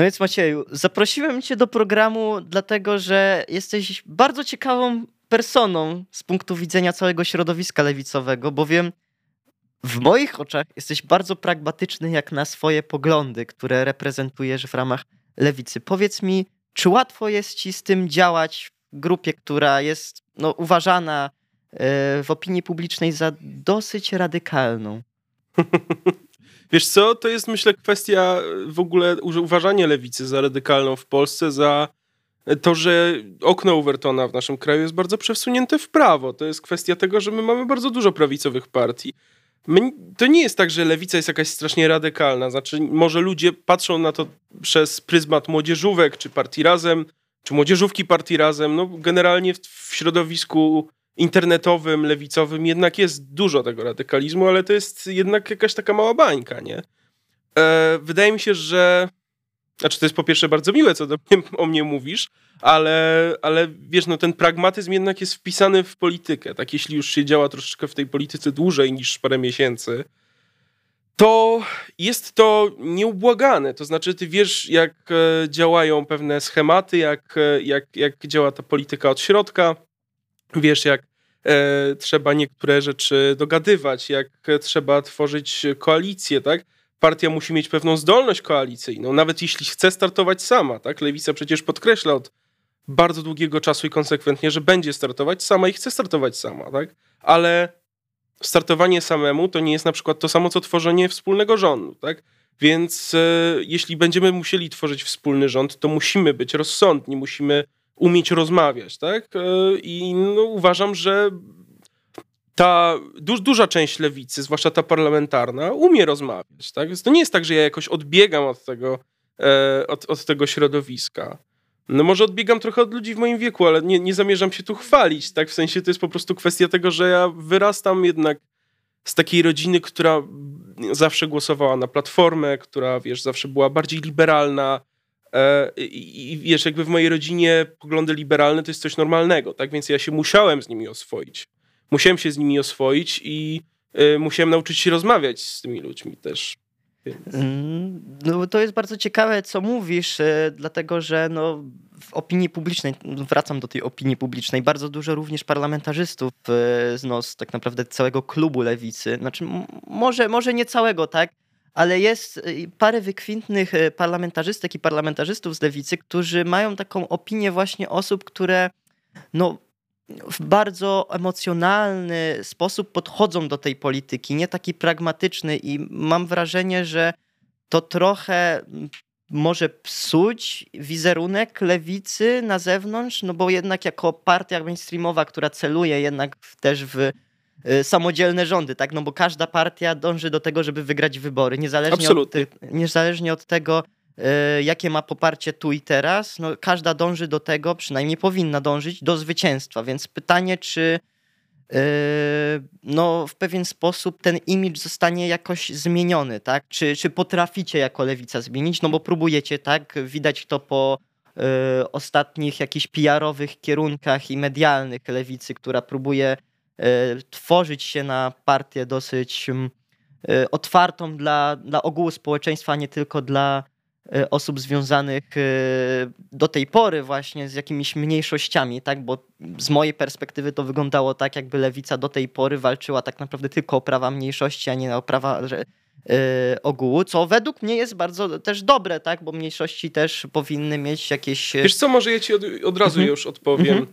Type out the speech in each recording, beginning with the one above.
No więc Macieju, zaprosiłem cię do programu, dlatego że jesteś bardzo ciekawą personą z punktu widzenia całego środowiska lewicowego, bowiem w moich oczach jesteś bardzo pragmatyczny jak na swoje poglądy, które reprezentujesz w ramach lewicy. Powiedz mi, czy łatwo jest ci z tym działać w grupie, która jest no, uważana e, w opinii publicznej za dosyć radykalną? Wiesz co, to jest myślę kwestia w ogóle uważania lewicy za radykalną w Polsce, za to, że okno Overtona w naszym kraju jest bardzo przesunięte w prawo. To jest kwestia tego, że my mamy bardzo dużo prawicowych partii. My, to nie jest tak, że lewica jest jakaś strasznie radykalna. Znaczy, może ludzie patrzą na to przez pryzmat młodzieżówek, czy partii razem, czy młodzieżówki partii razem. No, generalnie w, w środowisku internetowym, lewicowym jednak jest dużo tego radykalizmu, ale to jest jednak jakaś taka mała bańka, nie? E, wydaje mi się, że znaczy, to jest po pierwsze bardzo miłe, co do mnie, o mnie mówisz, ale, ale wiesz, no ten pragmatyzm jednak jest wpisany w politykę. Tak, jeśli już się działa troszeczkę w tej polityce dłużej niż parę miesięcy, to jest to nieubłagane. To znaczy, ty wiesz, jak e, działają pewne schematy, jak, e, jak, jak działa ta polityka od środka, wiesz, jak e, trzeba niektóre rzeczy dogadywać, jak trzeba tworzyć koalicje, tak? partia musi mieć pewną zdolność koalicyjną, nawet jeśli chce startować sama. Tak? Lewica przecież podkreśla od bardzo długiego czasu i konsekwentnie, że będzie startować sama i chce startować sama. Tak? Ale startowanie samemu to nie jest na przykład to samo, co tworzenie wspólnego rządu. Tak? Więc e, jeśli będziemy musieli tworzyć wspólny rząd, to musimy być rozsądni, musimy umieć rozmawiać. Tak? E, I no, uważam, że ta du duża część lewicy, zwłaszcza ta parlamentarna, umie rozmawiać. Tak? Więc to nie jest tak, że ja jakoś odbiegam od tego, e, od, od tego środowiska. No może odbiegam trochę od ludzi w moim wieku, ale nie, nie zamierzam się tu chwalić, tak? W sensie to jest po prostu kwestia tego, że ja wyrastam jednak z takiej rodziny, która zawsze głosowała na platformę, która, wiesz, zawsze była bardziej liberalna. E, i, wiesz, jakby w mojej rodzinie poglądy liberalne to jest coś normalnego, tak? Więc ja się musiałem z nimi oswoić musiałem się z nimi oswoić i y, musiałem nauczyć się rozmawiać z tymi ludźmi też. Więc... Mm, no, to jest bardzo ciekawe, co mówisz, y, dlatego że no, w opinii publicznej, wracam do tej opinii publicznej, bardzo dużo również parlamentarzystów z nos tak naprawdę całego klubu lewicy, znaczy może, może nie całego, tak, ale jest parę wykwintnych parlamentarzystek i parlamentarzystów z lewicy, którzy mają taką opinię właśnie osób, które no, w bardzo emocjonalny sposób podchodzą do tej polityki, nie taki pragmatyczny, i mam wrażenie, że to trochę może psuć wizerunek lewicy na zewnątrz, no bo jednak jako partia mainstreamowa, która celuje jednak też w y, samodzielne rządy, tak? No bo każda partia dąży do tego, żeby wygrać wybory, niezależnie, od, niezależnie od tego, E, jakie ma poparcie tu i teraz, no każda dąży do tego, przynajmniej powinna dążyć do zwycięstwa. Więc pytanie, czy e, no, w pewien sposób ten imidż zostanie jakoś zmieniony, tak? Czy, czy potraficie jako lewica zmienić? No bo próbujecie, tak? Widać to po y, ostatnich jakichś PR-owych kierunkach i medialnych lewicy, która próbuje y, tworzyć się na partię dosyć y, otwartą dla, dla ogółu społeczeństwa, a nie tylko dla E, osób związanych e, do tej pory właśnie z jakimiś mniejszościami, tak? Bo z mojej perspektywy to wyglądało tak, jakby lewica do tej pory walczyła tak naprawdę tylko o prawa mniejszości, a nie o prawa e, ogółu, co według mnie jest bardzo też dobre, tak? Bo mniejszości też powinny mieć jakieś... Wiesz co, może ja ci od, od razu mhm. już odpowiem.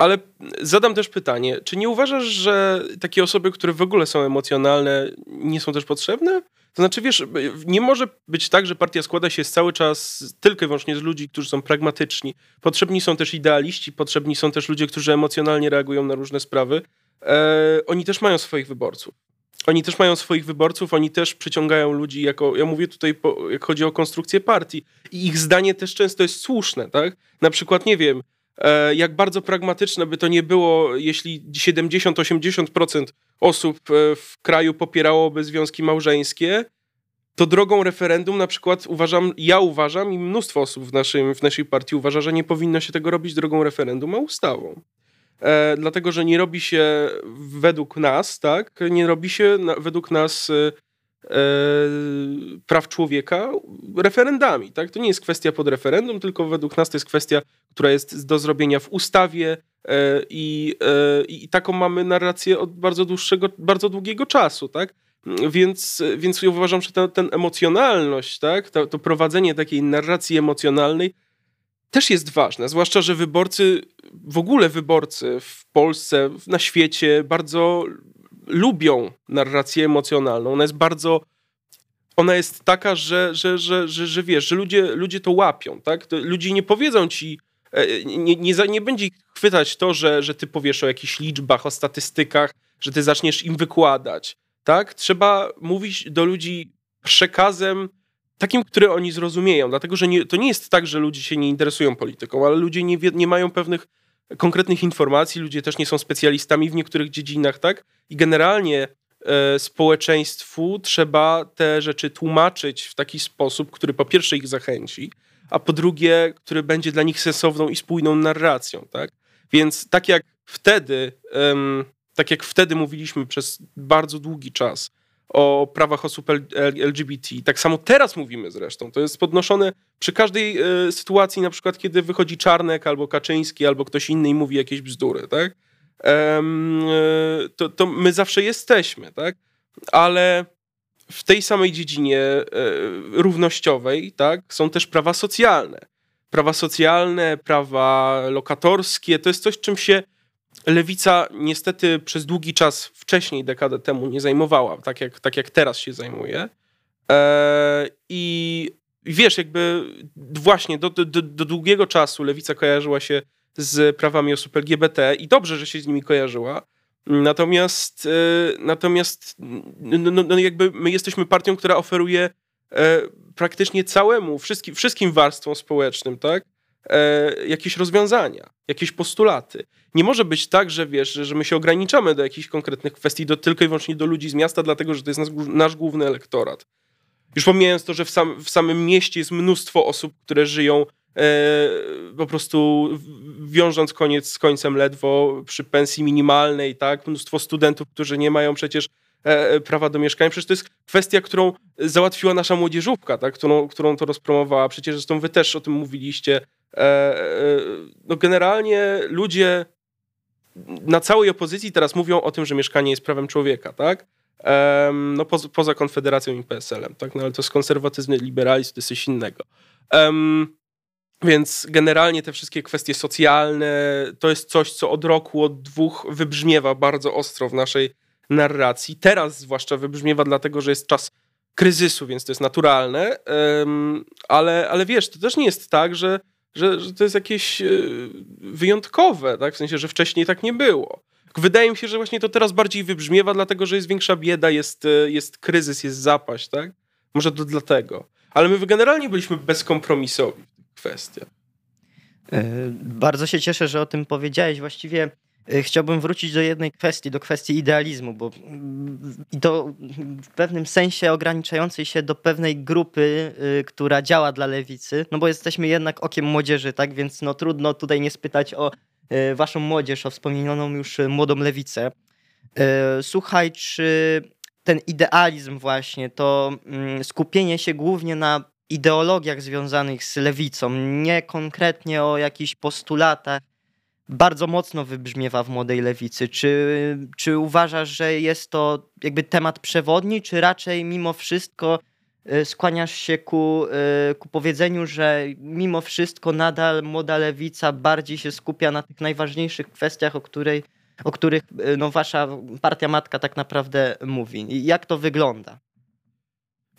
Ale zadam też pytanie, czy nie uważasz, że takie osoby, które w ogóle są emocjonalne, nie są też potrzebne? To znaczy, wiesz, nie może być tak, że partia składa się cały czas tylko i wyłącznie z ludzi, którzy są pragmatyczni. Potrzebni są też idealiści, potrzebni są też ludzie, którzy emocjonalnie reagują na różne sprawy. E, oni też mają swoich wyborców. Oni też mają swoich wyborców, oni też przyciągają ludzi jako, ja mówię tutaj, po, jak chodzi o konstrukcję partii. I ich zdanie też często jest słuszne, tak? Na przykład, nie wiem, jak bardzo pragmatyczne by to nie było, jeśli 70-80% osób e, w kraju popierałoby związki małżeńskie, to drogą referendum na przykład uważam, ja uważam i mnóstwo osób w, naszym, w naszej partii uważa, że nie powinno się tego robić drogą referendum, a ustawą. E, dlatego, że nie robi się według nas, tak, nie robi się na, według nas e, praw człowieka referendami. Tak? To nie jest kwestia pod referendum, tylko według nas to jest kwestia, która jest do zrobienia w ustawie i, i taką mamy narrację od bardzo dłuższego, bardzo długiego czasu. Tak? Więc, więc uważam, że ta ten emocjonalność, tak? to, to prowadzenie takiej narracji emocjonalnej też jest ważne, zwłaszcza, że wyborcy, w ogóle wyborcy w Polsce, na świecie bardzo lubią narrację emocjonalną. Ona jest bardzo ona jest taka, że, że, że, że, że wiesz, że ludzie, ludzie to łapią, tak? Ludzie nie powiedzą ci, e, nie, nie, nie będzie chwytać to, że, że ty powiesz o jakichś liczbach, o statystykach, że ty zaczniesz im wykładać, tak? Trzeba mówić do ludzi przekazem takim, który oni zrozumieją, dlatego że nie, to nie jest tak, że ludzie się nie interesują polityką, ale ludzie nie, nie mają pewnych konkretnych informacji, ludzie też nie są specjalistami w niektórych dziedzinach, tak? I generalnie e, społeczeństwu trzeba te rzeczy tłumaczyć w taki sposób, który po pierwsze ich zachęci, a po drugie, który będzie dla nich sensowną i spójną narracją, tak? Więc tak jak wtedy, tak jak wtedy mówiliśmy przez bardzo długi czas o prawach osób LGBT. Tak samo teraz mówimy zresztą. To jest podnoszone przy każdej e, sytuacji, na przykład kiedy wychodzi Czarnek albo Kaczyński albo ktoś inny i mówi jakieś bzdury, tak? E, to, to my zawsze jesteśmy, tak? Ale w tej samej dziedzinie e, równościowej, tak, są też prawa socjalne. Prawa socjalne, prawa lokatorskie, to jest coś, czym się lewica niestety przez długi czas wcześniej, dekadę temu, nie zajmowała, tak jak, tak jak teraz się zajmuje. E, I wiesz, jakby właśnie do, do, do długiego czasu lewica kojarzyła się z prawami osób LGBT i dobrze, że się z nimi kojarzyła. Natomiast, e, natomiast no, no, jakby my jesteśmy partią, która oferuje e, praktycznie całemu, wszystkim, wszystkim warstwom społecznym, tak? E, jakieś rozwiązania, jakieś postulaty. Nie może być tak, że wiesz, że, my się ograniczamy do jakichś konkretnych kwestii, do, tylko i wyłącznie do ludzi z miasta, dlatego że to jest nasz, nasz główny elektorat. Już pomijając to, że w, sam, w samym mieście jest mnóstwo osób, które żyją e, po prostu wiążąc koniec z końcem ledwo przy pensji minimalnej, tak? Mnóstwo studentów, którzy nie mają przecież E, e, prawa do mieszkania. Przecież to jest kwestia, którą załatwiła nasza młodzieżówka, tak? którą, którą to rozpromowała. Przecież zresztą wy też o tym mówiliście. E, no generalnie ludzie na całej opozycji teraz mówią o tym, że mieszkanie jest prawem człowieka, tak? No poza, poza Konfederacją i PSL-em, tak? No ale to jest konserwatyzm, liberalizm, to jest coś innego. Um, więc generalnie te wszystkie kwestie socjalne to jest coś, co od roku, od dwóch wybrzmiewa bardzo ostro w naszej narracji. Teraz zwłaszcza wybrzmiewa dlatego, że jest czas kryzysu, więc to jest naturalne, ale, ale wiesz, to też nie jest tak, że, że, że to jest jakieś e, wyjątkowe, tak? w sensie, że wcześniej tak nie było. Wydaje mi się, że właśnie to teraz bardziej wybrzmiewa, dlatego że jest większa bieda, jest, e, jest kryzys, jest zapaść, tak? Może to dlatego. Ale my generalnie byliśmy bezkompromisowi w tych kwestiach. E, bardzo się cieszę, że o tym powiedziałeś. Właściwie chciałbym wrócić do jednej kwestii, do kwestii idealizmu, bo i to w pewnym sensie ograniczającej się do pewnej grupy, y, która działa dla lewicy, no bo jesteśmy jednak okiem młodzieży, tak więc no trudno tutaj nie spytać o y, waszą młodzież, o wspomnianą już młodą lewicę. Słuchaj, czy ten idealizm właśnie, to mm, skupienie się głównie na ideologiach związanych z lewicą, nie konkretnie o jakichś postulatach, bardzo mocno wybrzmiewa w młodej lewicy. Czy, czy uważasz, że jest to jakby temat przewodni, czy raczej mimo wszystko y, skłaniasz się ku, y, ku powiedzeniu, że mimo wszystko nadal młoda lewica bardziej się skupia na tych najważniejszych kwestiach, o, której, o których y, no, wasza partia matka tak naprawdę mówi? I jak to wygląda?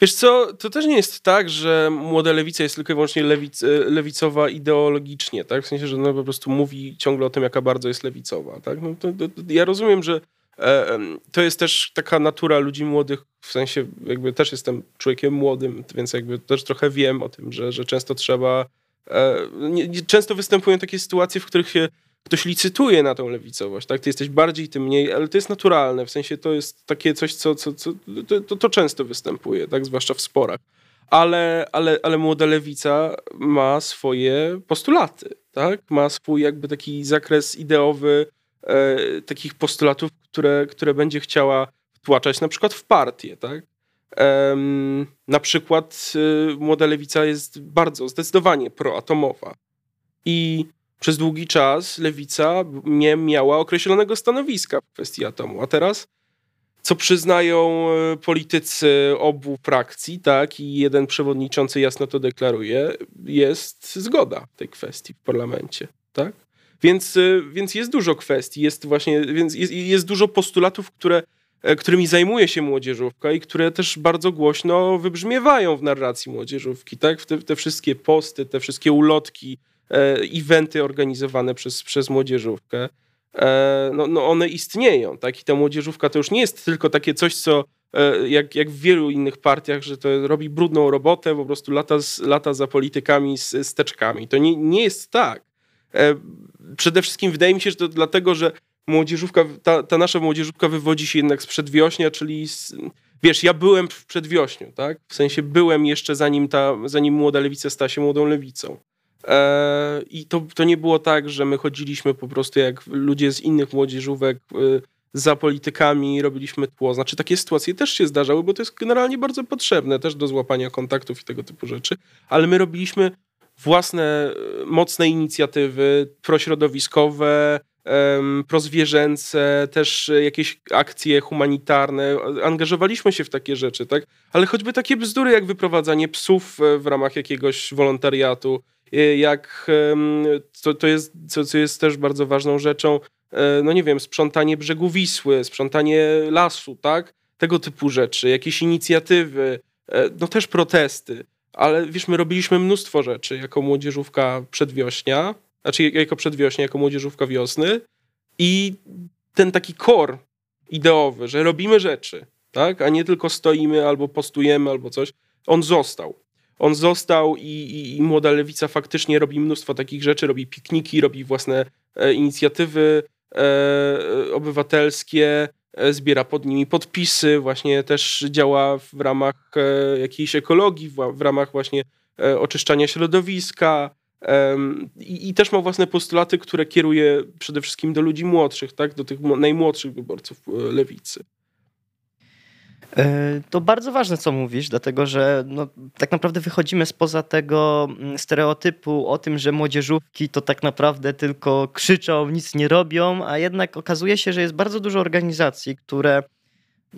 Wiesz co, to też nie jest tak, że młoda lewica jest tylko i wyłącznie lewic, lewicowa ideologicznie, tak? W sensie, że no po prostu mówi ciągle o tym, jaka bardzo jest lewicowa, tak? No to, to, to ja rozumiem, że e, to jest też taka natura ludzi młodych, w sensie jakby też jestem człowiekiem młodym, więc jakby też trochę wiem o tym, że, że często trzeba, e, nie, często występują takie sytuacje, w których się ktoś licytuje na tą lewicowość, tak? Ty jesteś bardziej, ty mniej, ale to jest naturalne, w sensie to jest takie coś, co, co, co to, to, to często występuje, tak? Zwłaszcza w sporach. Ale, ale, ale młoda lewica ma swoje postulaty, tak? Ma swój jakby taki zakres ideowy e, takich postulatów, które, które będzie chciała wtłaczać na przykład w partię, tak? na przykład y, Młoda Lewica jest bardzo zdecydowanie proatomowa. I przez długi czas Lewica nie miała określonego stanowiska w kwestii atomu. A teraz, co przyznają y, politycy obu frakcji, tak, i jeden przewodniczący jasno to deklaruje, jest zgoda tej kwestii w parlamencie, tak? Więc, y, więc jest dużo kwestii, jest właśnie, więc jest, jest dużo postulatów, które E, którymi zajmuje się młodzieżówka i które też bardzo głośno wybrzmiewają w narracji młodzieżówki, tak? Te, te wszystkie posty, te wszystkie ulotki, e, eventy organizowane przez, przez młodzieżówkę, e, no, no one istnieją, tak? I ta młodzieżówka to już nie jest tylko takie coś, co e, jak, jak w wielu innych partiach, że to robi brudną robotę, po prostu lata, z, lata za politykami z, z teczkami. To nie, nie jest tak. E, przede wszystkim wydaje mi się, że to dlatego, że młodzieżówka, ta, ta nasza młodzieżówka wywodzi się jednak z przedwiośnia, czyli z, wiesz, ja byłem w przedwiośniu, tak? W sensie byłem jeszcze zanim ta, zanim młoda lewica stała się młodą lewicą. E, I to, to nie było tak, że my chodziliśmy po prostu jak ludzie z innych młodzieżówek e, za politykami, robiliśmy tło. Znaczy takie sytuacje też się zdarzały, bo to jest generalnie bardzo potrzebne też do złapania kontaktów i tego typu rzeczy, ale my robiliśmy własne e, mocne inicjatywy prośrodowiskowe, prozwierzęce, też jakieś akcje humanitarne. Angażowaliśmy się w takie rzeczy, tak? Ale choćby takie bzdury jak wyprowadzanie psów w ramach jakiegoś wolontariatu, jak to, to, jest, co, co jest też bardzo ważną rzeczą, e, no nie wiem, sprzątanie brzegu Wisły, sprzątanie lasu, tak? Tego typu rzeczy, jakieś inicjatywy, no też protesty. Ale wiesz, my robiliśmy mnóstwo rzeczy jako młodzieżówka przedwiośnia, znaczy jako przedwiośnie, jako młodzieżówka wiosny i ten taki kor ideowy, że robimy rzeczy, tak, a nie tylko stoimy albo postujemy albo coś, on został. On został i, i, i Młoda Lewica faktycznie robi mnóstwo takich rzeczy, robi pikniki, robi własne e, inicjatywy e, obywatelskie, e, zbiera pod nimi podpisy, właśnie też działa w ramach jakiejś ekologii, w, ramach właśnie oczyszczania środowiska, i, I, też ma własne postulaty, które kieruje przede wszystkim do ludzi młodszych, tak? do tych najmłodszych wyborców lewicy. E, to bardzo ważne, co mówisz, dlatego że no, tak naprawdę wychodzimy spoza tego mm, stereotypu o tym, że młodzieżówki to tak naprawdę tylko krzyczą, nic nie robią, a jednak okazuje się, że jest bardzo dużo organizacji, które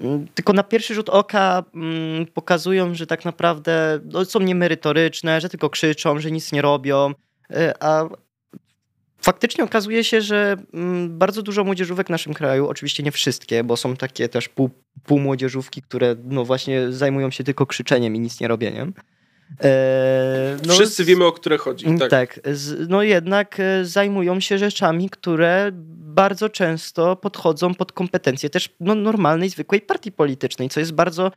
Mm, tylko na pierwszy rzut oka mm, pokazują, że tak naprawdę no, są niemerytoryczne, że tylko krzyczą, że nic nie robią, y, a faktycznie okazuje się, że mm, bardzo dużo młodzieżówek w naszym kraju, oczywiście nie wszystkie, bo są takie też pół, półmłodzieżówki, które no właśnie zajmują się tylko krzyczeniem i nic nie robieniem. E, no, Wszyscy wiemy, o które chodzi. Tak, tak no jednak e, zajmują się rzeczami, które bardzo często podchodzą pod kompetencje też no, normalnej, zwykłej partii politycznej, co jest bardzo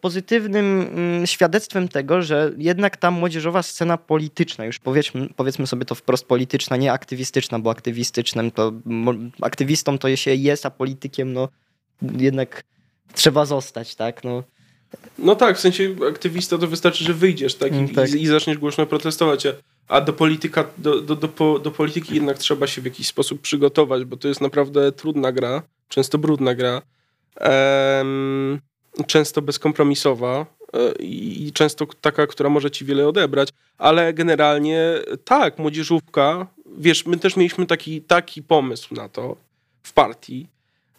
pozytywnym y, świadectwem tego, że jednak ta młodzieżowa scena polityczna, już powiedzmy, powiedzmy sobie to wprost polityczna, nie aktywistyczna, bo aktywistycznym to aktywistą to się jest, a politykiem no jednak trzeba zostać, tak? No. No tak, w sensie aktywista to wystarczy, że wyjdziesz tak? I, mm, tak. i, i zaczniesz głośno protestować. A a do, polityka, do, do, do, do polityki jednak trzeba się w jakiś sposób przygotować, bo to jest naprawdę trudna gra, często brudna gra, em, często bezkompromisowa e, i często taka, która może ci wiele odebrać, ale generalnie tak, młodzieżówka, wiesz, my też mieliśmy taki, taki pomysł na to w partii,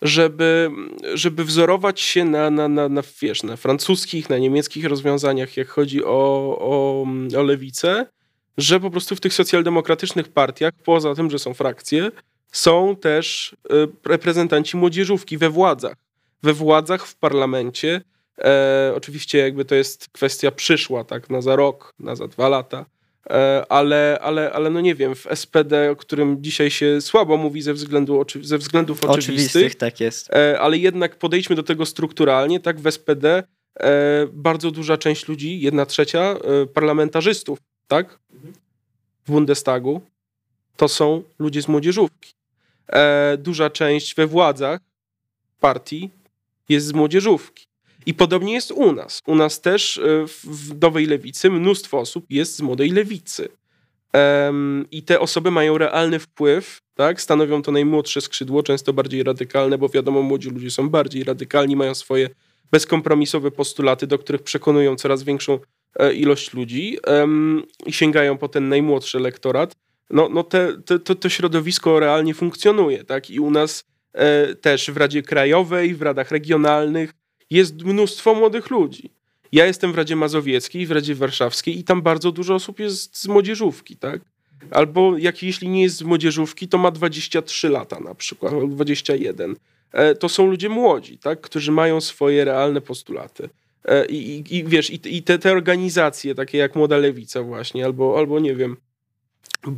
żeby, żeby wzorować się na, na, na, na, wiesz, na francuskich, na niemieckich rozwiązaniach, jak chodzi o, o, o lewicę, że po prostu w tych socjaldemokratycznych partiach, poza tym, że są frakcje, są też y, reprezentanci młodzieżówki we władzach. We władzach w parlamencie. E, oczywiście jakby to jest kwestia przyszła, tak, na za rok, na za dwa lata. E, ale, ale, ale no nie wiem, w SPD, o którym dzisiaj się słabo mówi ze, względu, ze względów oczywistych, oczywistych tak jest. E, ale jednak podejdźmy do tego strukturalnie, tak, w SPD e, bardzo duża część ludzi, jedna trzecia e, parlamentarzystów, tak, w Bundestagu to są ludzie z młodzieżówki. E, duża część we władzach partii jest z młodzieżówki. I podobnie jest u nas. U nas też e, w Nowej Lewicy mnóstwo osób jest z Młodej Lewicy. I te osoby mają realny wpływ, tak? stanowią to najmłodsze skrzydło, często bardziej radykalne, bo wiadomo, młodzi ludzie są bardziej radykalni, mają swoje bezkompromisowe postulaty, do których przekonują coraz większą e, ilość ludzi i sięgają po ten najmłodszy elektorat, no, no te, te, to, to środowisko realnie funkcjonuje, tak? I u nas też w Radzie Krajowej, w radach regionalnych jest mnóstwo młodych ludzi. Ja jestem w Radzie Mazowieckiej, w Radzie Warszawskiej i tam bardzo dużo osób jest z młodzieżówki, tak? Albo jak jeśli nie jest z młodzieżówki, to ma 23 lata na przykład, albo 21. E, to są ludzie młodzi, tak? Którzy mają swoje realne postulaty. E, I, i, i wiesz, i, i te, te organizacje, takie jak Młoda Lewica właśnie, albo, albo nie wiem,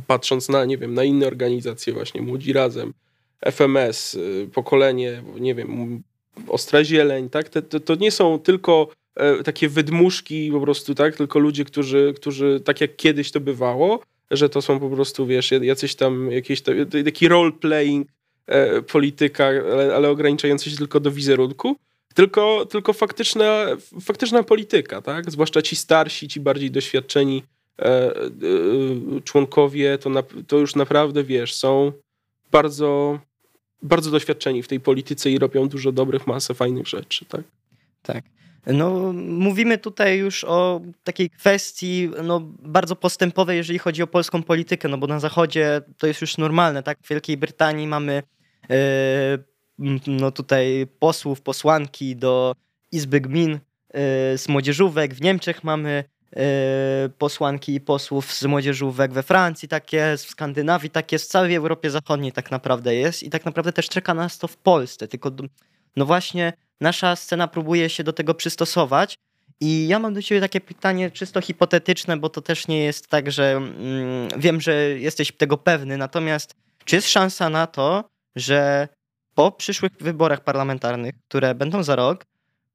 patrząc na, nie wiem, na inne organizacje właśnie, Młodzi Razem, FMS, y, Pokolenie, nie wiem, Ostra Zieleń, tak? To, to, to nie są tylko e, takie wydmuszki po prostu, tak? Tylko ludzie, którzy, którzy tak jak kiedyś to bywało, że to są po prostu, wiesz, jacyś tam, jakieś taki role-playing e, polityka, ale, ale ograniczający się tylko do wizerunku, tylko, tylko faktyczna, faktyczna polityka, tak? Zwłaszcza ci starsi, ci bardziej doświadczeni e, e, członkowie, to, na, to już naprawdę, wiesz, są bardzo, bardzo doświadczeni w tej polityce i robią dużo dobrych, masę fajnych rzeczy, tak? Tak. No, mówimy tutaj już o takiej kwestii no, bardzo postępowej, jeżeli chodzi o polską politykę, no bo na Zachodzie to jest już normalne, tak? W Wielkiej Brytanii mamy yy, no tutaj posłów, posłanki do Izby Gmin yy, z młodzieżówek, w Niemczech mamy posłanki i posłów z młodzieżówek, we Francji tak jest, w Skandynawii tak jest, w całej Europie Zachodniej tak naprawdę jest i tak naprawdę też czeka nas to w Polsce, tylko no właśnie nasza scena próbuje się do tego przystosować. I ja mam do ciebie takie pytanie czysto hipotetyczne, bo to też nie jest tak, że mm, wiem, że jesteś tego pewny. Natomiast czy jest szansa na to, że po przyszłych wyborach parlamentarnych, które będą za rok,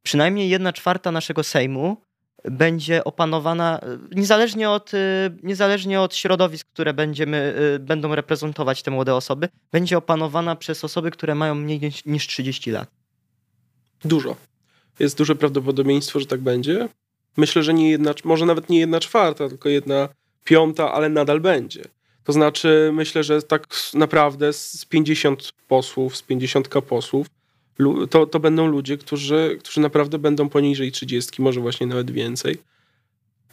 przynajmniej jedna czwarta naszego Sejmu będzie opanowana, niezależnie od, y, niezależnie od środowisk, które będziemy, y, będą reprezentować te młode osoby, będzie opanowana przez osoby, które mają mniej niż 30 lat. Dużo. Jest duże prawdopodobieństwo, że tak będzie. Myślę, że nie jedna, może nawet nie jedna czwarta, tylko jedna piąta, ale nadal będzie. To znaczy, myślę, że tak naprawdę z 50 posłów, z 50 posłów, to, to będą ludzie, którzy, którzy naprawdę będą poniżej 30, może właśnie nawet więcej.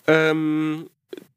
Um,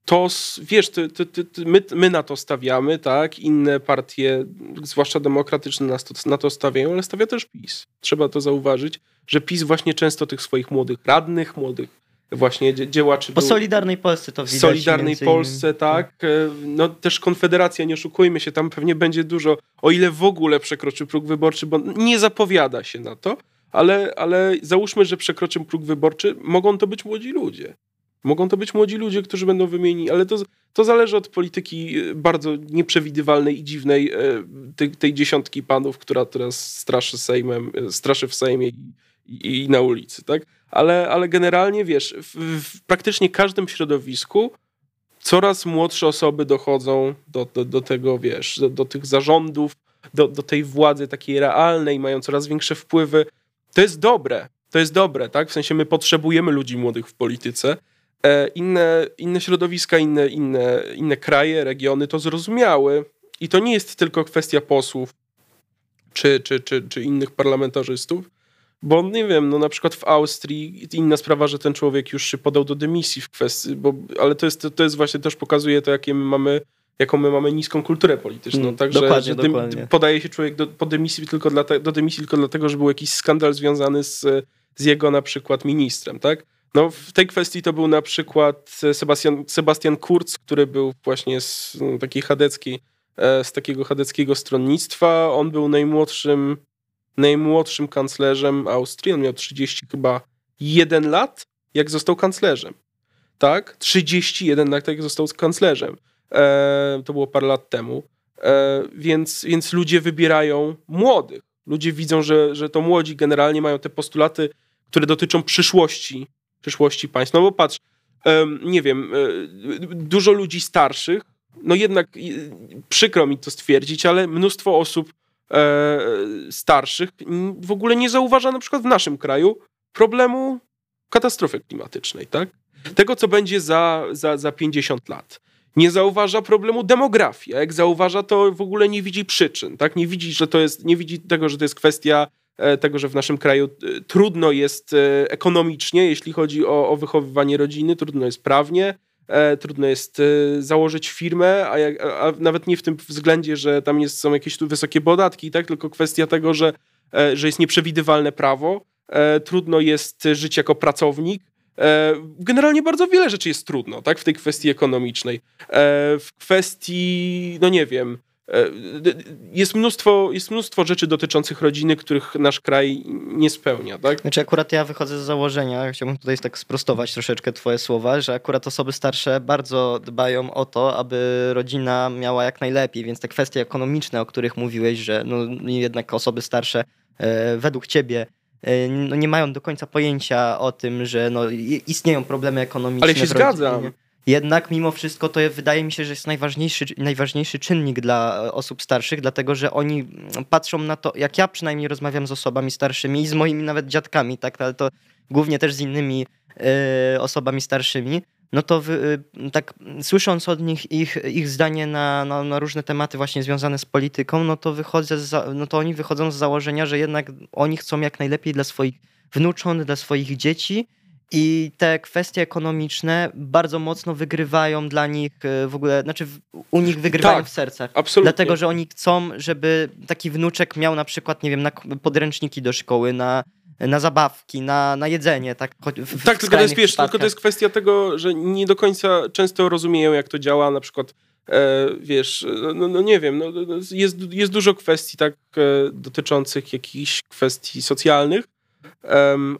to wiesz, ty, ty, ty, my, my na to stawiamy, tak? Inne partie, zwłaszcza demokratyczne, nas to, na to stawiają, ale stawia też PiS. Trzeba to zauważyć, że PiS właśnie często tych swoich młodych radnych, młodych właśnie działaczy. Po Solidarnej Polsce to widać. Solidarnej Polsce, tak. tak. No też Konfederacja, nie oszukujmy się, tam pewnie będzie dużo, o ile w ogóle przekroczy próg wyborczy, bo nie zapowiada się na to, ale, ale załóżmy, że przekroczy próg wyborczy, mogą to być młodzi ludzie. Mogą to być młodzi ludzie, którzy będą wymieni, ale to, to zależy od polityki e, bardzo nieprzewidywalnej i dziwnej e, tej, tej dziesiątki panów, która teraz straszy Sejmem, e, straszy w Sejmie i, i na ulicy, tak? Ale, ale generalnie, wiesz, w, w, praktycznie każdym środowisku coraz młodsze osoby dochodzą do, do, do tego, wiesz, do, do tych zarządów, do, do tej władzy takiej realnej, mają coraz większe wpływy. To jest dobre, to jest dobre, tak? W sensie my potrzebujemy ludzi młodych w polityce, E, inne, inne środowiska, inne, inne, inne kraje, regiony to zrozumiały. I to nie jest tylko kwestia posłów czy, czy, czy, czy innych parlamentarzystów, bo nie wiem, no na przykład w Austrii inna sprawa, że ten człowiek już się podał do dymisji w kwestii, bo, ale to jest, to jest właśnie też pokazuje to, jakie my mamy, jaką my mamy niską kulturę polityczną. Mm, Także dokładnie, że dym, dokładnie. podaje się człowiek do, po dymisji tylko dla do dymisji tylko dlatego, że był jakiś skandal związany z, z jego na przykład ministrem, tak? No, w tej kwestii to był na przykład Sebastian, Sebastian Kurz, który był właśnie z no, takiej chadeckiej, z takiego chadeckiego stronnictwa. On był najmłodszym, najmłodszym kanclerzem Austrii. On miał 30 chyba 1 lat, jak został kanclerzem. Tak? 31 lat, jak został kanclerzem. E, to było parę lat temu. E, więc, więc ludzie wybierają młodych. Ludzie widzą, że, że to młodzi generalnie mają te postulaty, które dotyczą przyszłości przyszłości państwa. No bo patrz, nie wiem, e, dużo ludzi starszych, no jednak przykro mi to stwierdzić, ale mnóstwo osób e, starszych w ogóle nie zauważa na przykład w naszym kraju problemu katastrofy klimatycznej, tak? Tego, co będzie za, za, za 50 lat. Nie zauważa problemu demografii, a jak zauważa, to w ogóle nie widzi przyczyn, tak? Nie widzi, że to jest, nie widzi tego, że to jest kwestia tego, że w naszym kraju trudno jest ekonomicznie, jeśli chodzi o, o wychowywanie rodziny, trudno jest prawnie, trudno jest założyć firmę, a, jak, a, nawet nie w tym względzie, że tam jest, są jakieś tu wysokie podatki, tak? tylko kwestia tego, że, że jest nieprzewidywalne prawo, trudno jest żyć jako pracownik, E, generalnie bardzo wiele rzeczy jest trudno, tak, w tej kwestii ekonomicznej. E, w kwestii, no nie wiem, e, jest mnóstwo, jest mnóstwo rzeczy dotyczących rodziny, których nasz kraj nie spełnia, tak? Znaczy akurat ja wychodzę z założenia, chciałbym tutaj tak sprostować troszeczkę twoje słowa, że akurat osoby starsze bardzo dbają o to, aby rodzina miała jak najlepiej, więc te kwestie ekonomiczne, o których mówiłeś, że no jednak osoby starsze według ciebie E, no nie mają do końca pojęcia o tym, że no istnieją problemy ekonomiczne. Ale się zgadzam. Jednak mimo wszystko to wydaje mi się, że jest najważniejszy, najważniejszy czynnik dla e, osób starszych, dlatego że oni patrzą na to, jak ja przynajmniej rozmawiam z osobami starszymi i z moimi nawet dziadkami, tak, ale to głównie też z innymi y, osobami starszymi, no to y, tak słysząc od nich ich, ich zdanie na, na, na, różne tematy właśnie związane z polityką, no to, wychodzę za, no to oni wychodzą z założenia, że jednak oni chcą jak najlepiej dla swoich wnucząt, dla swoich dzieci i te kwestie ekonomiczne bardzo mocno wygrywają dla nich y, w ogóle, znaczy u nich wygrywają tak, w sercach. Absolutnie. Dlatego, że oni chcą, żeby taki wnuczek miał na przykład, nie wiem, na podręczniki do szkoły, na na zabawki, na, na jedzenie. Tak, w, tak tylko, to jest, wiesz, tylko to jest kwestia tego, że nie do końca często rozumieją, jak to działa, na przykład e, wiesz, no, no, nie wiem, no, no, no, jest, jest dużo kwestii tak e, dotyczących jakichś kwestii socjalnych,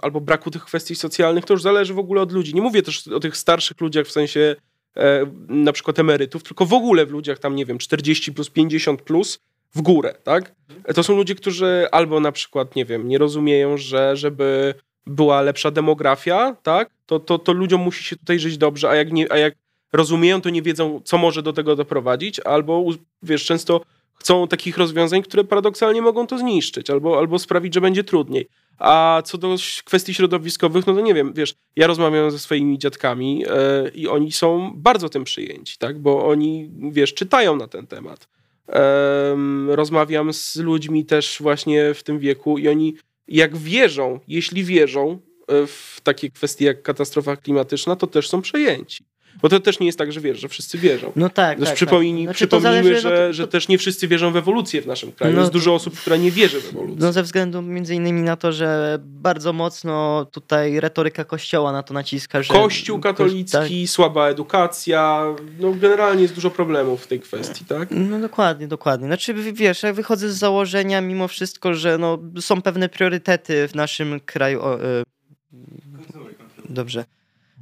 albo braku tych kwestii socjalnych, to już zależy w ogóle od ludzi. Nie mówię też o tych starszych ludziach w sensie e, na przykład emerytów, tylko w ogóle w ludziach tam, nie wiem, 40 plus, 50 plus, w górę, tak? To są ludzie, którzy albo na przykład, nie wiem, nie rozumieją, że żeby była lepsza demografia, tak? To, to, to ludziom musi się tutaj żyć dobrze, a jak, nie, a jak rozumieją, to nie wiedzą, co może do tego doprowadzić, albo wiesz, często chcą takich rozwiązań, które paradoksalnie mogą to zniszczyć, albo, albo sprawić, że będzie trudniej. A co do kwestii środowiskowych, no to nie wiem, wiesz, ja rozmawiam ze swoimi dziadkami yy, i oni są bardzo tym przyjęci, tak? Bo oni, wiesz, czytają na ten temat rozmawiam z ludźmi też właśnie w tym wieku i oni jak wierzą, jeśli wierzą e, w takie kwestie jak katastrofa klimatyczna, to też są przejęci. Bo to też nie jest tak, że wiesz, że wszyscy wierzą. No tak. Też tak, przypomnij, tak. Znaczy, przypomnijmy, zależy, że, no to, to... że też nie wszyscy wierzą w ewolucję w naszym kraju. No, jest dużo osób, która nie wierzy w ewolucję. No ze względu między innymi na to, że bardzo mocno tutaj retoryka kościoła na to naciska, że... Kościół katolicki, tak. słaba edukacja, no generalnie jest dużo problemów w tej kwestii, tak? No dokładnie, dokładnie. Znaczy wiesz, ja wychodzę z założenia mimo wszystko, że no, są pewne priorytety w naszym kraju... O, y... Dobrze.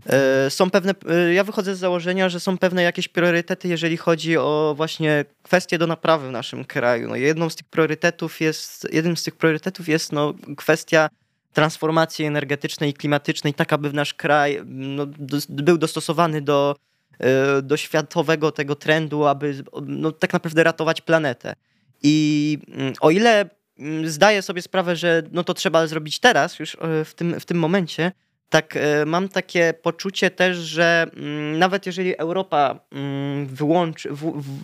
E, są pewne, e, ja wychodzę z założenia, że są pewne jakieś priorytety, jeżeli chodzi o właśnie kwestie do naprawy w naszym kraju. No jedną z tych priorytetów jest, jednym z tych priorytetów jest no, kwestia transformacji energetycznej i klimatycznej, tak aby nasz kraj no, do, był dostosowany do, e, do światowego tego trendu, aby no, tak naprawdę ratować planetę. I mm, o ile mm, zdaję sobie sprawę, że no to trzeba zrobić teraz, już w tym, w tym momencie, tak e, mam takie poczucie też, że mm, nawet jeżeli Europa mm, wyłączy,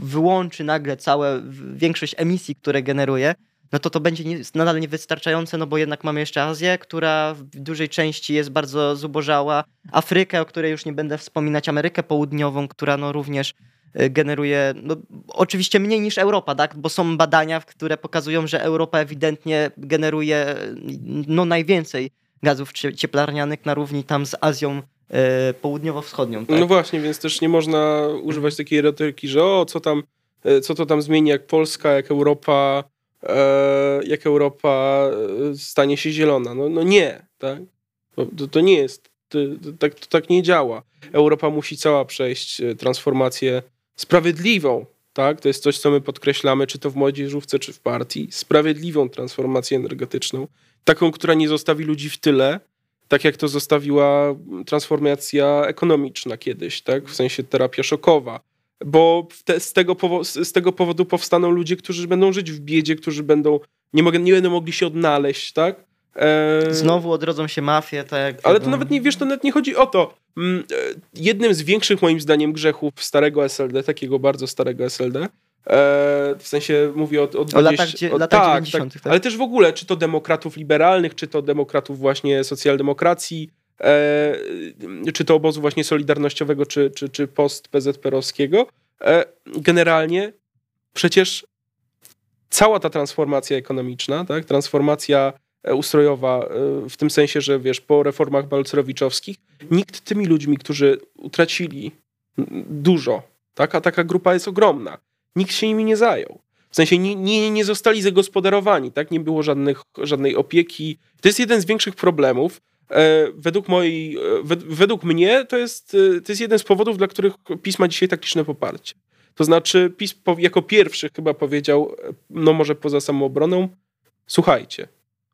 wyłączy nagle całe większość emisji, które generuje, no to to będzie nadal niewystarczające, no bo jednak mamy jeszcze Azję, która w dużej części jest bardzo zubożała, Afrykę, o której już nie będę wspominać, Amerykę Południową, która no również e, generuje, no, oczywiście mniej niż Europa, tak? bo są badania, które pokazują, że Europa ewidentnie generuje no, najwięcej gazów cieplarnianych na równi tam z Azją e, południowo-wschodnią. Tak? No właśnie, więc też nie można używać takiej retoryki, że o, co tam, e, co to tam zmieni, jak Polska, jak Europa, e, jak Europa stanie się zielona. No, no nie, tak? To, to nie jest, to, to, tak, to tak nie działa. Europa musi cała przejść transformację sprawiedliwą, tak? To jest coś, co my podkreślamy, czy to w młodzieżówce, czy w partii. Sprawiedliwą transformację energetyczną. Taką, która nie zostawi ludzi w tyle, tak jak to zostawiła transformacja ekonomiczna kiedyś, tak? W sensie terapia szokowa. Bo te, z, tego z tego powodu powstaną ludzie, którzy będą żyć w biedzie, którzy będą nie, nie będą mogli się odnaleźć, tak? E... Znowu odrodzą się mafie, tak. Ale to nawet nie wiesz, to nawet nie chodzi o to. Mm, e, jednym z większych moim zdaniem grzechów starego SLD, takiego bardzo starego SLD, w sensie mówię o, o, 20, o latach, o, latach tak, 90. Tak, tak. Ale też w ogóle, czy to demokratów liberalnych, czy to demokratów właśnie socjaldemokracji, e, czy to obozu właśnie solidarnościowego, czy, czy, czy post-PZPR-owskiego. E, generalnie przecież cała ta transformacja ekonomiczna, tak, transformacja e, ustrojowa, e, w tym sensie, że wiesz, po reformach balcerowiczowskich, nikt tymi ludźmi, którzy utracili dużo, tak, a taka grupa jest ogromna, nikt się nimi nie zajął. W sensie nie, nie, nie zostali zagospodarowani, tak? Nie było żadnych, żadnej opieki. To jest jeden z większych problemów. E, według mojej, e, według mnie to jest, e, to jest jeden z powodów, dla których PiS ma dzisiaj tak liczne poparcie. To znaczy PiS jako pierwszy chyba powiedział, no może poza samoobroną, słuchajcie,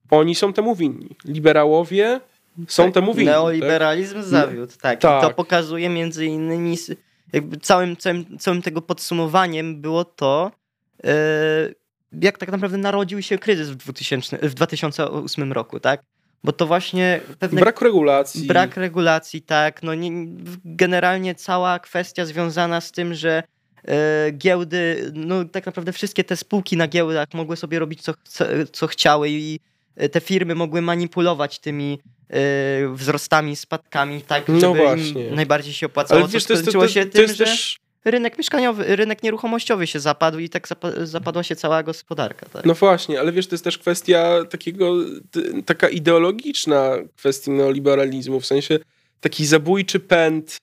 oni są temu winni. Liberałowie są tak, temu winni. Neoliberalizm tak? zawiódł, tak. tak. I to pokazuje między innymi jakby całym, całym, całym tego podsumowaniem było to, yy, jak tak naprawdę narodził się kryzys w, 2000, w 2008 roku, tak? Bo to właśnie pewne... Brak regulacji. Brak regulacji, tak. No nie, generalnie cała kwestia związana z tym, że yy, giełdy, no tak naprawdę wszystkie te spółki na giełdach mogły sobie robić co, co, co chciały i te firmy mogły manipulować tymi wzrostami, spadkami, tak, no żeby im najbardziej się opłacało. Ale wiesz, to skończyło się to, to, tym, że też... rynek mieszkaniowy, rynek nieruchomościowy się zapadł i tak zapadła się cała gospodarka. Tak? No właśnie, ale wiesz, to jest też kwestia takiego, taka ideologiczna kwestii neoliberalizmu, w sensie taki zabójczy pęd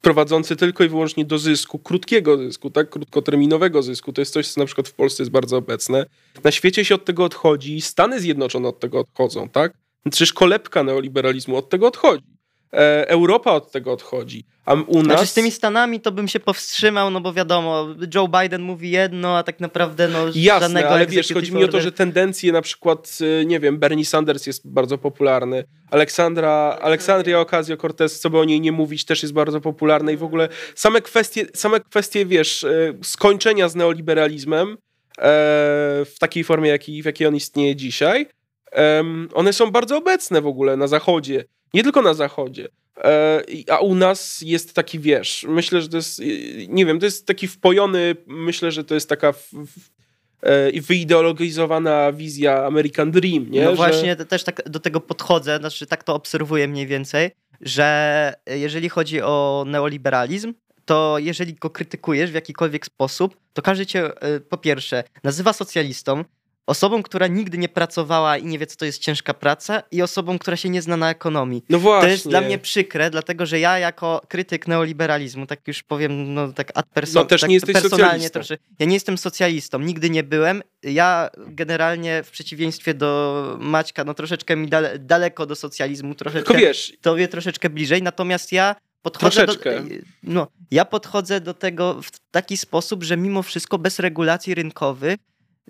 prowadzący tylko i wyłącznie do zysku, krótkiego zysku, tak, krótkoterminowego zysku. To jest coś, co na przykład w Polsce jest bardzo obecne. Na świecie się od tego odchodzi, Stany Zjednoczone od tego odchodzą, tak? Przecież kolebka neoliberalizmu od tego odchodzi. E, Europa od tego odchodzi. A u nas... Znaczy z tymi Stanami to bym się powstrzymał, no bo wiadomo, Joe Biden mówi jedno, a tak naprawdę no Jasne, żadnego ale wiesz, chodzi mi o to, że tendencje na przykład, y, nie wiem, Bernie Sanders jest bardzo popularny, Aleksandra, Aleksandria Ocasio-Cortez, co by o niej nie mówić, też jest bardzo popularna i w ogóle same kwestie, same kwestie wiesz, y, skończenia z neoliberalizmem e, w takiej formie, w jakiej on istnieje dzisiaj, one są bardzo obecne w ogóle na zachodzie. Nie tylko na zachodzie. E, a u nas jest taki, wiesz, myślę, że to jest, nie wiem, to jest taki wpojony, myślę, że to jest taka e, wyideologizowana wizja American Dream, nie? No właśnie, że... też tak do tego podchodzę, znaczy tak to obserwuję mniej więcej, że jeżeli chodzi o neoliberalizm, to jeżeli go krytykujesz w jakikolwiek sposób, to każdy cię e, po pierwsze nazywa socjalistą, osobą, która nigdy nie pracowała i nie wie, co to jest ciężka praca, i osobą, która się nie zna na ekonomii. No właśnie. To jest dla mnie przykre, dlatego że ja jako krytyk neoliberalizmu, tak już powiem, no tak ad perso- no, też tak nie jesteś personalnie trosze, ja nie jestem socjalistą, nigdy nie byłem. Ja generalnie w przeciwieństwie do Maćka, no troszeczkę mi dale, daleko do socjalizmu, troszeczkę wiesz, tobie troszeczkę bliżej, natomiast ja podchodzę do, no, ja podchodzę do tego w taki sposób, że mimo wszystko bez regulacji rynkowych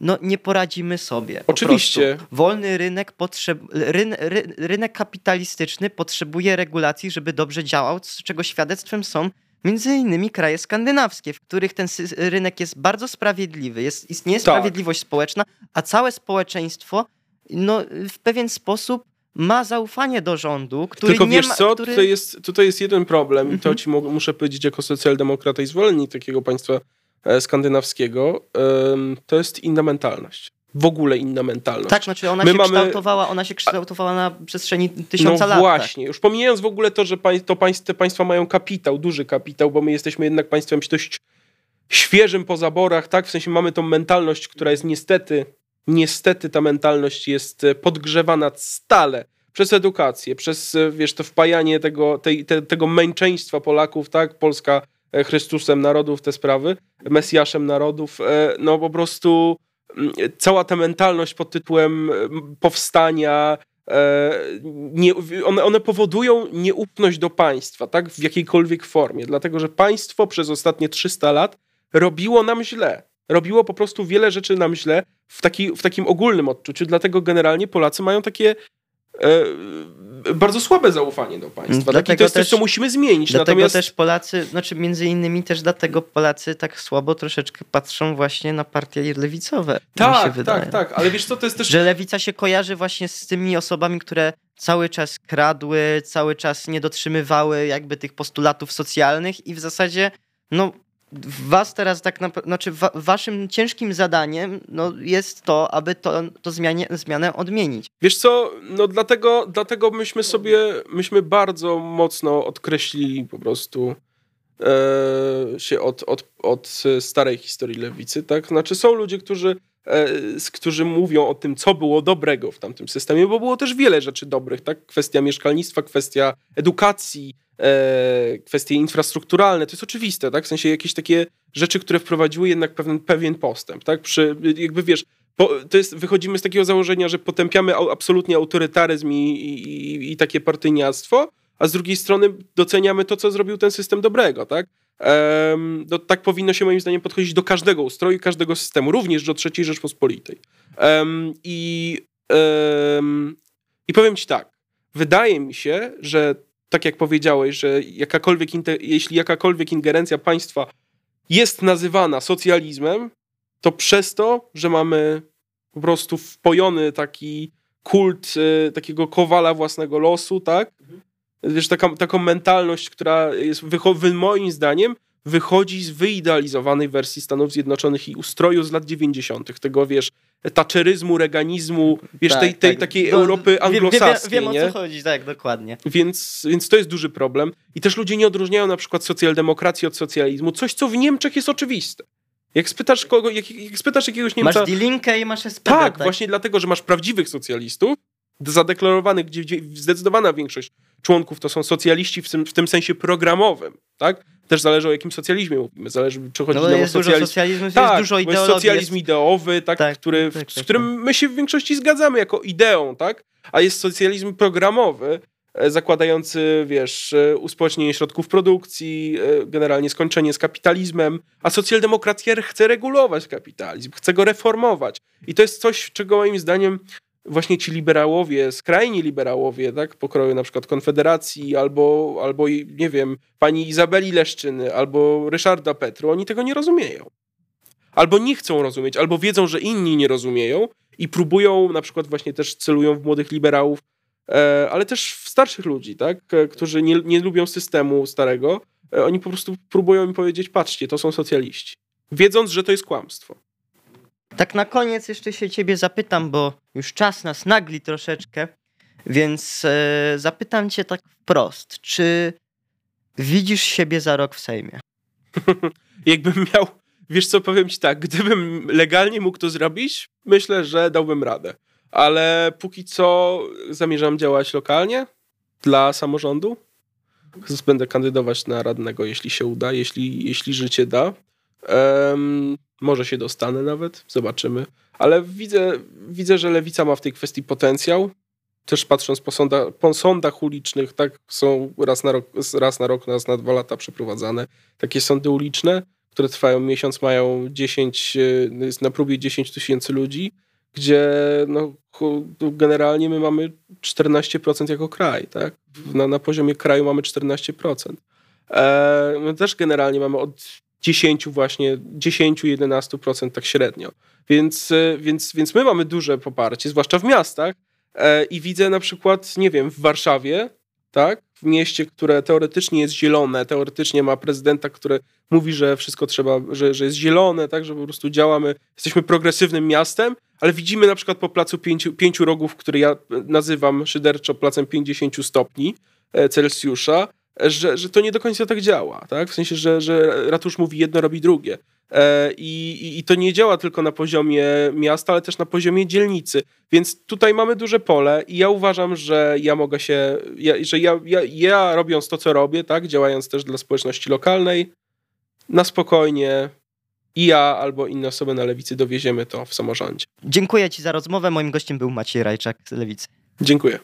no nie poradzimy sobie. Oczywiście. Wolny rynek, potrzeb, ryn, ry, rynek kapitalistyczny potrzebuje regulacji, żeby dobrze działał, z czego świadectwem są między innymi kraje skandynawskie, w których ten rynek jest bardzo sprawiedliwy, jest, istnieje tak. sprawiedliwość społeczna, a całe społeczeństwo no, w pewien sposób ma zaufanie do rządu, który Tylko nie wiesz ma, co, który... tutaj, jest, tutaj jest jeden problem i to mhm. ci muszę powiedzieć jako socjaldemokrata i zwolennik takiego państwa skandynawskiego, to jest inna mentalność. W ogóle inna mentalność. Tak, znaczy ona, My się, mamy... kształtowała, ona się kształtowała na przestrzeni tysiąca no lat. No właśnie, tak. już pomijając w ogóle to, że to państw, te państwa mają kapitał, duży kapitał, bo my jesteśmy jednak państwem dość świeżym po zaborach, tak? W sensie mamy tą mentalność, która jest niestety, niestety ta mentalność jest e, podgrzewana stale przez edukację, przez, e, wiesz, to wpajanie tego, tej, te, tego męczeństwa Polaków, tak? Polska E, Chrystusem narodów te sprawy, Mesjaszem narodów, e, no po prostu mm, cała ta mentalność pod tytułem powstania, e, nie, one, one powodują nieufność do państwa, tak, w jakiejkolwiek formie, dlatego że państwo przez ostatnie 300 lat robiło nam źle. Robiło po prostu wiele rzeczy nam źle w, taki, w takim ogólnym odczuciu, dlatego generalnie Polacy mają takie e, bardzo słabe zaufanie do państwa. Dlatego to jest też, coś, co musimy zmienić. Dlatego Natomiast... też Polacy, znaczy między innymi też dlatego Polacy tak słabo troszeczkę patrzą właśnie na partie lewicowe. Tak, tak, tak, ale wiesz co, to jest też... Że lewica się kojarzy właśnie z tymi osobami, które cały czas kradły, cały czas nie dotrzymywały jakby tych postulatów socjalnych i w zasadzie no was teraz tak naprawdę, znaczy wa waszym ciężkim zadaniem no, jest to, aby to, to zmianie, zmianę odmienić. Wiesz co, no dlatego, dlatego myśmy sobie, myśmy bardzo mocno odkreślili po prostu e, się od, od, od starej historii lewicy, tak? Znaczy są ludzie, którzy e, którzy mówią o tym, co było dobrego w tamtym systemie, bo było też wiele rzeczy dobrych, tak? Kwestia mieszkalnictwa, kwestia edukacji, e, kwestie infrastrukturalne, to jest oczywiste, tak? W sensie jakieś takie rzeczy, które wprowadziły jednak pewien, pewien postęp, tak? Przy, jakby wiesz, po, to jest, wychodzimy z takiego założenia, że potępiamy absolutnie autorytaryzm i, i, i takie partyjniactwo, a z drugiej strony doceniamy to, co zrobił ten system dobrego, tak? No, tak powinno się moim zdaniem podchodzić do każdego ustroju, każdego systemu, również do III Rzeczpospolitej. I, I powiem ci tak, wydaje mi się, że tak jak powiedziałeś, że jakakolwiek jeśli jakakolwiek ingerencja państwa jest nazywana socjalizmem, to przez to, że mamy po prostu wpojony taki kult y, takiego kowala własnego losu, tak? Wiesz, taka, taką mentalność, która jest, moim zdaniem, wychodzi z wyidealizowanej wersji Stanów Zjednoczonych i ustroju z lat 90., tego wiesz, taczeryzmu, reganizmu, wiesz, tak, tej, tej tak. takiej Do, Europy anglosaskiej. Wiem, wiem, wiem, o co chodzi, tak, dokładnie. Więc, więc to jest duży problem. I też ludzie nie odróżniają na przykład socjaldemokracji od socjalizmu, coś, co w Niemczech jest oczywiste. Jak spytasz, kogo, jak, jak spytasz jakiegoś Niemca... Masz Die Linke i masz SPD. Tak, tak, właśnie dlatego, że masz prawdziwych socjalistów, zadeklarowanych, gdzie, gdzie zdecydowana większość członków to są socjaliści w tym, w tym sensie programowym, tak? Też zależy o jakim socjalizmie mówimy. Zależy, czy chodzi no, nam o socjalizm. socjalizmu tak, jest dużo ideologii. Jest socjalizm jest... ideowy, tak, tak, który, tak, tak, z którym tak. my się w większości zgadzamy jako ideą, tak? A jest socjalizm programowy, e, zakładający, wiesz, e, uspołecznienie środków produkcji, e, generalnie skończenie z kapitalizmem, a socjaldemokracja chce regulować kapitalizm, chce go reformować. I to jest coś, czego moim zdaniem właśnie ci liberałowie, skrajni liberałowie, tak, pokroju na przykład Konfederacji, albo, albo nie wiem, pani Izabeli Leszczyny, albo Ryszarda Petru, oni tego nie rozumieją. Albo nie chcą rozumieć, albo wiedzą, że inni nie rozumieją i próbują, na przykład właśnie też celują w młodych liberałów, e, ale też w starszych ludzi, tak, e, którzy nie, nie lubią systemu starego, e, oni po prostu próbują im powiedzieć, patrzcie, to są socjaliści. Wiedząc, że to jest kłamstwo. Tak na koniec jeszcze się ciebie zapytam, bo już czas nas nagli troszeczkę, więc e, zapytam cię tak wprost. Czy widzisz siebie za rok w Sejmie? Jakbym miał, wiesz co, powiem ci tak, gdybym legalnie mógł to zrobić, myślę, że dałbym radę. Ale póki co zamierzam działać lokalnie dla samorządu. Będę kandydować na radnego, jeśli się uda, jeśli, jeśli życie da. Um, może się dostanę nawet, zobaczymy. Ale widzę, widzę, że lewica ma w tej kwestii potencjał. Też patrząc po, sonda, po sądach ulicznych, tak są raz na, rok, raz na rok, raz na dwa lata przeprowadzane. Takie sądy uliczne, które trwają miesiąc, mają 10, e, jest na próbie 10 tysięcy ludzi, gdzie no, generalnie my mamy 14% jako kraj, tak? Na, na poziomie kraju mamy 14%. E, my też generalnie mamy od 10 właśnie, 10-11% tak średnio. Więc, e, więc, więc my mamy duże poparcie, zwłaszcza w miastach e, i widzę na przykład, nie wiem, w Warszawie, tak, w mieście, które teoretycznie jest zielone, teoretycznie ma prezydenta, który mówi, że wszystko trzeba, że, że jest zielone, tak, że po prostu działamy, jesteśmy progresywnym miastem, ale widzimy na przykład po placu pięciu, pięciu rogów, który ja nazywam szyderczo placem 50 stopni e, Celsjusza, że, że to nie do końca tak działa, tak? W sensie, że, że ratusz mówi jedno, robi drugie. E, I, I to nie działa tylko na poziomie miasta, ale też na poziomie dzielnicy. Więc tutaj mamy duże pole i ja uważam, że ja mogę się, ja, że ja, ja, ja robiąc to, co robię, tak, działając też dla społeczności lokalnej, na spokojnie i ja albo inne osoby na lewicy dowieziemy to w samorządzie. Dziękuję Ci za rozmowę. Moim gościem był Maciej Rajczak z lewicy. Dziękuję.